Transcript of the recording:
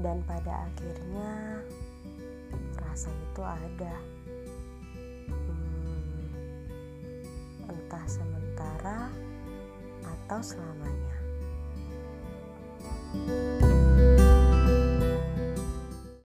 dan pada akhirnya rasa itu ada. Hmm, entah sementara atau selamanya.